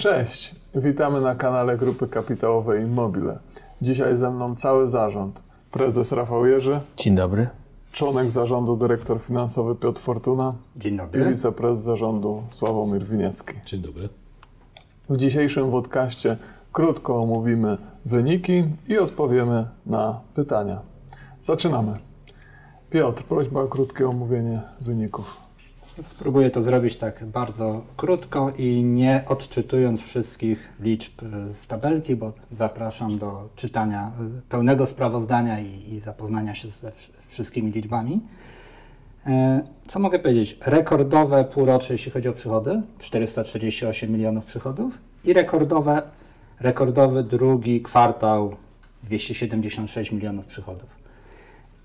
Cześć, witamy na kanale Grupy Kapitałowej Immobile. Dzisiaj ze mną cały zarząd. Prezes Rafał Jerzy, Dzień dobry. członek zarządu dyrektor finansowy Piotr Fortuna Dzień i dobry. wiceprezes zarządu Sławomir Winiecki. Dzień dobry. W dzisiejszym podcaście krótko omówimy wyniki i odpowiemy na pytania. Zaczynamy. Piotr, prośba o krótkie omówienie wyników. Spróbuję to zrobić tak bardzo krótko i nie odczytując wszystkich liczb z tabelki, bo zapraszam do czytania pełnego sprawozdania i, i zapoznania się ze wsz- wszystkimi liczbami. E, Co mogę powiedzieć? Rekordowe półrocze, jeśli chodzi o przychody, 448 milionów przychodów i rekordowe, rekordowy drugi kwartał, 276 milionów przychodów.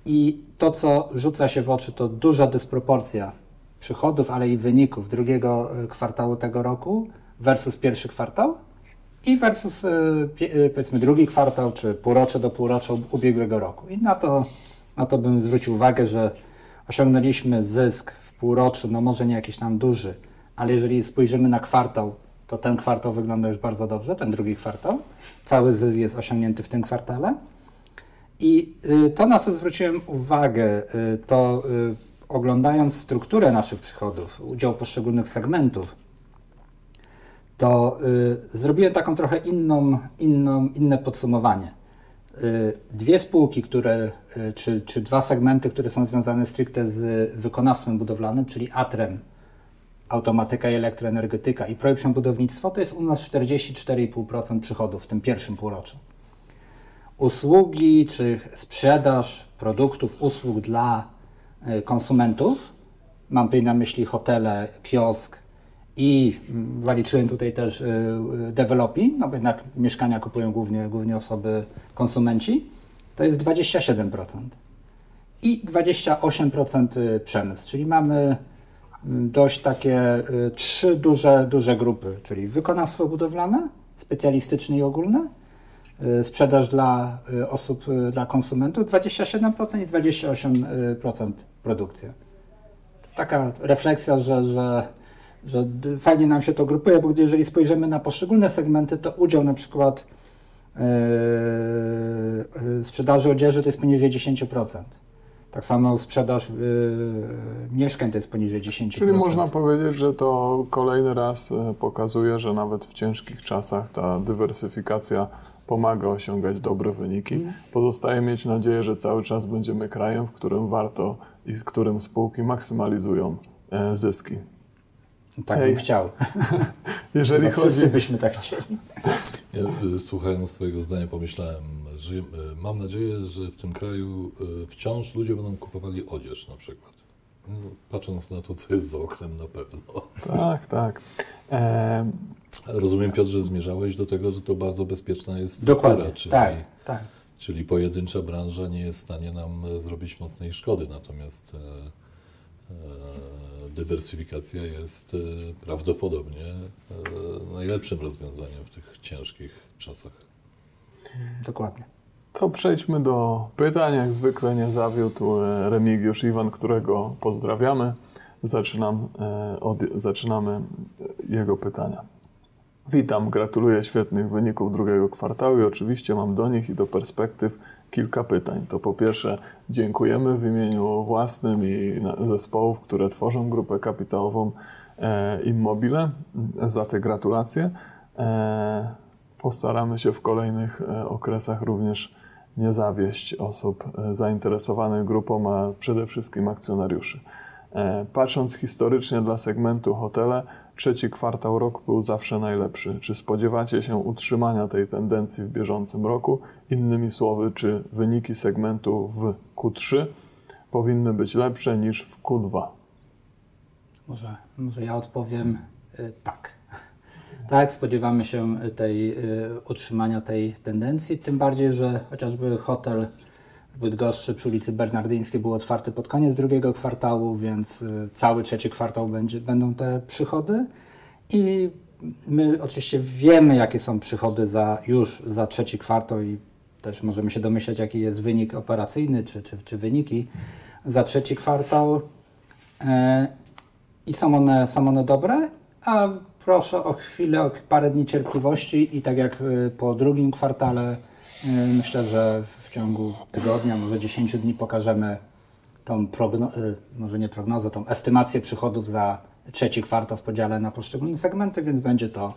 I to, co rzuca się w oczy, to duża dysproporcja przychodów, ale i wyników drugiego y, kwartału tego roku versus pierwszy kwartał i versus pie- y, powiedzmy drugi kwartał, czy półrocze do półrocza ubiegłego roku. I na to, na to bym zwrócił uwagę, że osiągnęliśmy zysk w półroczu, no może nie jakiś tam duży, ale jeżeli spojrzymy na kwartał, to ten kwartał wygląda już bardzo dobrze, ten drugi kwartał. Cały zysk jest osiągnięty w tym kwartale. I y, to, na co zwróciłem uwagę, y, to y, oglądając strukturę naszych przychodów, udział poszczególnych segmentów, to y, zrobiłem taką trochę inną, inną, inne podsumowanie. Y, Dwie spółki, które, y, czy, czy dwa segmenty, które są związane stricte z wykonawstwem budowlanym, czyli Atrem, automatyka i elektroenergetyka i projektem budownictwo, to jest u nas 44,5% przychodów w tym pierwszym półroczu usługi czy sprzedaż produktów, usług dla konsumentów. Mam tutaj na myśli hotele, kiosk i mm, zaliczyłem tutaj też y, y, developing, no bo jednak mieszkania kupują głównie, głównie osoby, konsumenci. To jest 27%. I 28% y, przemysł, czyli mamy mm, dość takie trzy duże, duże grupy, czyli wykonawstwo budowlane, specjalistyczne i ogólne, sprzedaż dla y, osób, y, dla konsumentów 27% i 28% produkcja. Taka refleksja, że, że, że fajnie nam się to grupuje, bo jeżeli spojrzymy na poszczególne segmenty, to udział na przykład yy, sprzedaży odzieży to jest poniżej 10%. Tak samo sprzedaż yy, mieszkań to jest poniżej 10%. Czyli można powiedzieć, że to kolejny raz pokazuje, że nawet w ciężkich czasach ta dywersyfikacja pomaga osiągać dobre wyniki. Pozostaje mieć nadzieję, że cały czas będziemy krajem, w którym warto i z którym spółki maksymalizują e, zyski. Tak Hej. bym chciał. Jeżeli Chyba wszyscy chodzi, byśmy tak chcieli. Ja, y, słuchając Twojego zdania pomyślałem, że y, mam nadzieję, że w tym kraju wciąż ludzie będą kupowali odzież na przykład. Patrząc na to, co jest za oknem na pewno. tak, tak. E, Rozumiem Piotr, że zmierzałeś do tego, że to bardzo bezpieczna jest Dokładnie. struktura, czyli, Tak, tak. czyli pojedyncza branża nie jest w stanie nam e, zrobić mocnej szkody, natomiast e, e, dywersyfikacja jest e, prawdopodobnie e, najlepszym rozwiązaniem w tych ciężkich czasach. Dokładnie. To przejdźmy do pytań. Jak zwykle nie zawiódł e, Remigiusz Iwan, którego pozdrawiamy. Zaczynam e, od, zaczynamy e, jego pytania. Witam, gratuluję świetnych wyników drugiego kwartału i oczywiście mam do nich i do perspektyw kilka pytań. To po pierwsze dziękujemy w imieniu własnym i zespołów, które tworzą grupę kapitałową Immobile za te gratulacje. Postaramy się w kolejnych okresach również nie zawieść osób e, zainteresowanych grupą, a przede wszystkim akcjonariuszy. E, Patrząc historycznie dla segmentu hotele, trzeci kwartał roku był zawsze najlepszy. Czy spodziewacie się utrzymania tej tendencji w bieżącym roku? Innymi słowy, czy wyniki segmentu w Q3 powinny być lepsze niż w Q2? Może, może ja odpowiem y, tak. Tak, spodziewamy się tej, y, utrzymania tej tendencji, tym bardziej, że chociażby hotel w Bydgoszczy przy ulicy Bernardyńskiej był otwarty pod koniec drugiego kwartału, więc y, cały trzeci kwartał będzie, będą te przychody i my oczywiście wiemy, jakie są przychody za, już za trzeci kwartał i też możemy się domyśleć, jaki jest wynik operacyjny, czy, czy, czy wyniki za trzeci kwartał. E, I są one, są one dobre, a proszę o chwilę, o parę dni cierpliwości i tak jak y, po drugim kwartale, y, myślę, że w ciągu tygodnia, może 10 dni pokażemy tą progno- y, może nie prognozę, tą estymację przychodów za trzeci kwartał w podziale na poszczególne segmenty, więc będzie to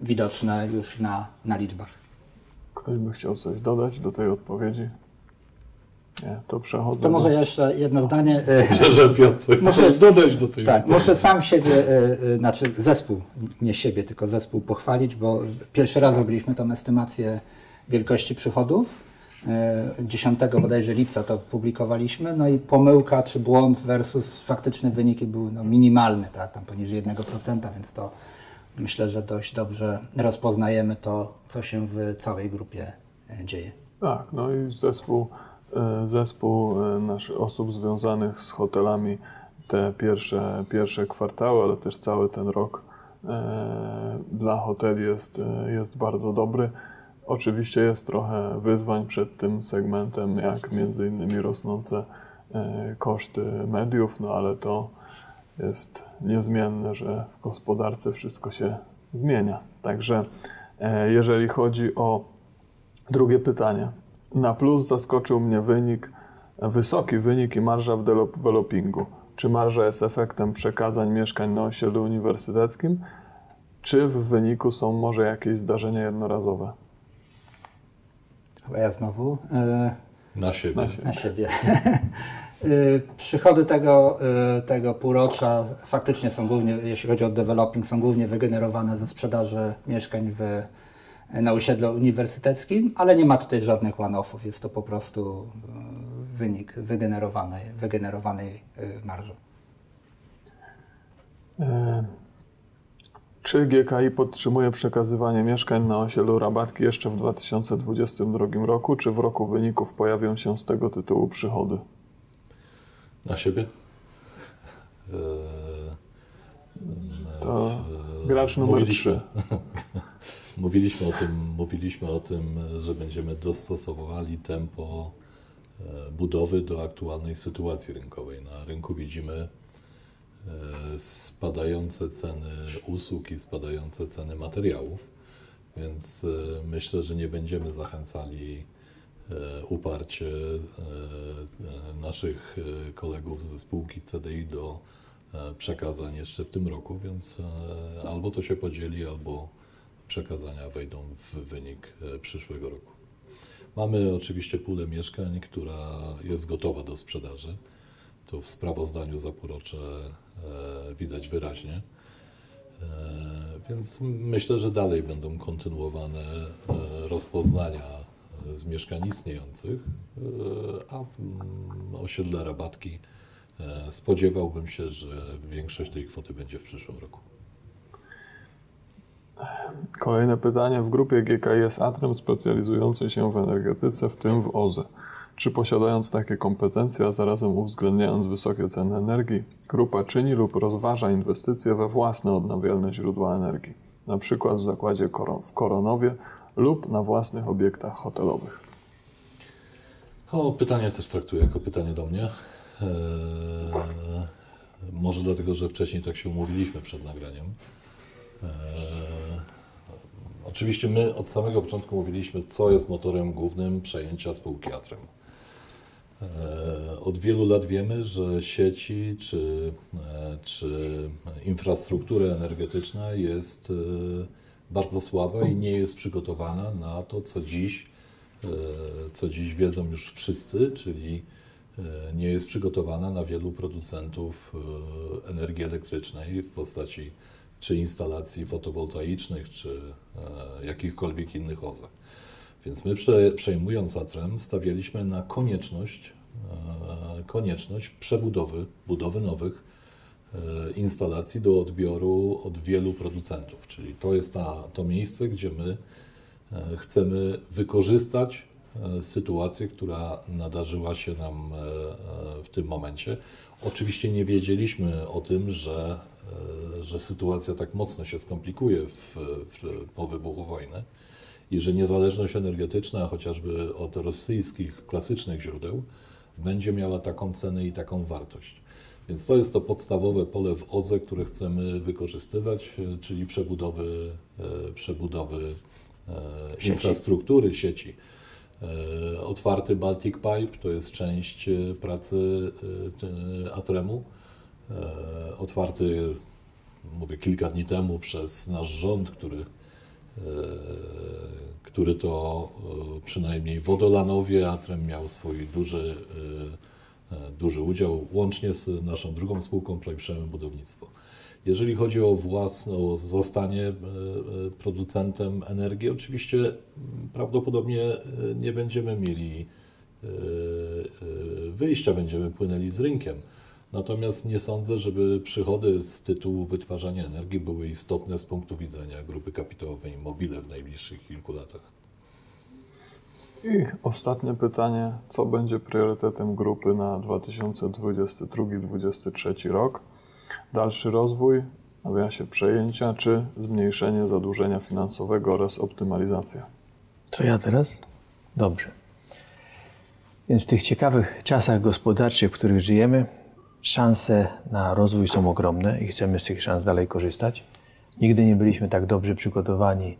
widoczne już na, na liczbach. Ktoś by chciał coś dodać do tej odpowiedzi? Nie, to przechodzę. To do- może jeszcze jedno zdanie. Że Piotr Muszę- dodać do tej Tak, muszę sam siebie, y, y, znaczy zespół, nie siebie, tylko zespół pochwalić, bo pierwszy raz robiliśmy tą estymację wielkości przychodów. Y, 10 bodajże lipca to publikowaliśmy, no i pomyłka czy błąd versus faktyczne wyniki były no, minimalne, tak, tam poniżej 1%, więc to myślę, że dość dobrze rozpoznajemy to, co się w całej grupie dzieje. Tak, no i zespół, e, zespół e, naszych osób związanych z hotelami te pierwsze, pierwsze kwartały, ale też cały ten rok e, dla hoteli jest, e, jest bardzo dobry. Oczywiście jest trochę wyzwań przed tym segmentem, jak między innymi rosnące e, koszty mediów, no ale to jest niezmienne, że w gospodarce wszystko się zmienia. Także e, jeżeli chodzi o Drugie pytanie. Na plus zaskoczył mnie wynik, wysoki wynik i marża w developingu. Czy marża jest efektem przekazań mieszkań na osiedlu uniwersyteckim, czy w wyniku są może jakieś zdarzenia jednorazowe? Chyba ja znowu. y, Na siebie. Na siebie. na siebie. Y, Przychody tego, y, tego półrocza faktycznie są głównie, jeśli chodzi o developing, są głównie wygenerowane ze sprzedaży mieszkań w, na osiedlu uniwersyteckim, ale nie ma tutaj żadnych one-offów. Jest to po prostu y, wynik wygenerowanej, wygenerowanej y, marży. E, Czy GKI podtrzymuje przekazywanie mieszkań na osiedlu Rabatki jeszcze w 2022 roku, czy w roku wyników pojawią się z tego tytułu przychody? Na siebie? To gracz numer mówiliśmy- 3. Mówiliśmy o tym, mówiliśmy o tym, że będziemy dostosowywali tempo e, budowy do aktualnej sytuacji rynkowej. Na rynku widzimy e, spadające ceny usług i spadające ceny materiałów, więc e, myślę, że nie będziemy zachęcali uparcie naszych kolegów ze spółki CDI do przekazań jeszcze w tym roku, więc albo to się podzieli, albo przekazania wejdą w wynik e, przyszłego roku. Mamy oczywiście pulę mieszkań, która jest gotowa do sprzedaży. To w sprawozdaniu za półrocze e, widać wyraźnie. E, Więc myślę, że dalej będą kontynuowane rozpoznania z mieszkań istniejących, a mm, osiedle rabatki spodziewałbym się, że większość tej kwoty będzie w przyszłym roku. Kolejne pytanie. W grupie GK jest Atrem specjalizujący się w energetyce, w tym w OZE. Czy posiadając takie kompetencje, a zarazem uwzględniając wysokie ceny energii, grupa czyni lub rozważa inwestycje we własne odnawialne źródła energii, na przykład w zakładzie w Koronowie lub na własnych obiektach hotelowych? O, pytanie też traktuję jako pytanie do mnie. Eee, może dlatego, że wcześniej tak się umówiliśmy przed nagraniem. Eee, oczywiście my od samego początku mówiliśmy, co jest motorem głównym przejęcia spółki Atrem. Eee, Od wielu lat wiemy, że sieci czy, e, czy infrastruktura energetyczna jest e, bardzo słaba i nie jest przygotowana na to, co dziś, e, co dziś wiedzą już wszyscy, czyli e, nie jest przygotowana na wielu producentów e, energii elektrycznej w postaci czy instalacji fotowoltaicznych, czy e, jakichkolwiek innych OZE. Więc my prze, przejmując Atrem stawialiśmy na konieczność, e, konieczność przebudowy, budowy nowych e, instalacji do odbioru od wielu producentów. Czyli to jest ta, to miejsce, gdzie my chcemy wykorzystać sytuację, która nadarzyła się nam e, e, w tym momencie. Oczywiście nie wiedzieliśmy o tym, że, e, że sytuacja tak mocno się skomplikuje w, w, po wybuchu wojny i że niezależność energetyczna, chociażby od rosyjskich klasycznych źródeł, będzie miała taką cenę i taką wartość. Więc to jest to podstawowe pole w OZE, które chcemy wykorzystywać, e, czyli przebudowy, e, przebudowy e, Sieci. infrastruktury sieci. E, Otwarty Baltic Pipe to jest część e, pracy e, Atremu. Otwarty, mówię, kilka dni temu przez nasz rząd, który, który to przynajmniej w Odolanowie Atrem miał swój duży, duży udział, łącznie z naszą drugą spółką Plejprzemysł Budownictwo. Jeżeli chodzi o własne, o zostanie e, e, producentem energii, oczywiście prawdopodobnie e, nie będziemy mieli e, e, wyjścia, będziemy płynęli z rynkiem. Natomiast nie sądzę, żeby przychody z tytułu wytwarzania energii były istotne z punktu widzenia grupy kapitałowej Mobile w najbliższych kilku latach. I ostatnie pytanie, co będzie priorytetem grupy na 2022-2023 rok? Dalszy rozwój, nawiasie przejęcia, czy zmniejszenie zadłużenia finansowego oraz optymalizacja? Co ja teraz? Dobrze. Więc w tych ciekawych czasach gospodarczych, w których żyjemy, szanse na rozwój są ogromne i chcemy z tych szans dalej korzystać. Nigdy nie byliśmy tak dobrze przygotowani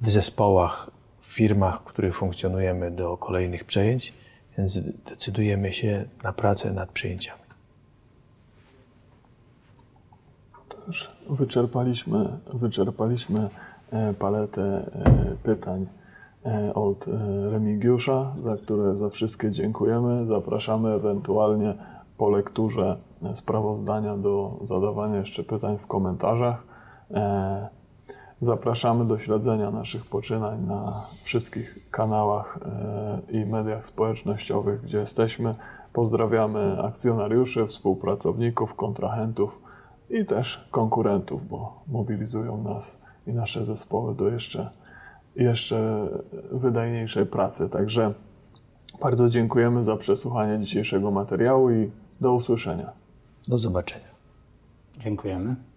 w zespołach, firmach, w których funkcjonujemy do kolejnych przejęć, więc decydujemy się na pracę nad przejęciami. To już wyczerpaliśmy, wyczerpaliśmy e, paletę e, pytań e, od Remigiusza, za które za wszystkie dziękujemy. Zapraszamy ewentualnie po lekturze sprawozdania do zadawania jeszcze pytań w komentarzach. Zapraszamy do śledzenia naszych poczynań na wszystkich kanałach e, i mediach społecznościowych, gdzie jesteśmy. Pozdrawiamy akcjonariuszy, współpracowników, kontrahentów i też konkurentów, bo mobilizują nas i nasze zespoły do jeszcze, jeszcze wydajniejszej pracy. Także bardzo dziękujemy za przesłuchanie dzisiejszego materiału i do usłyszenia. Do zobaczenia. Dziękujemy.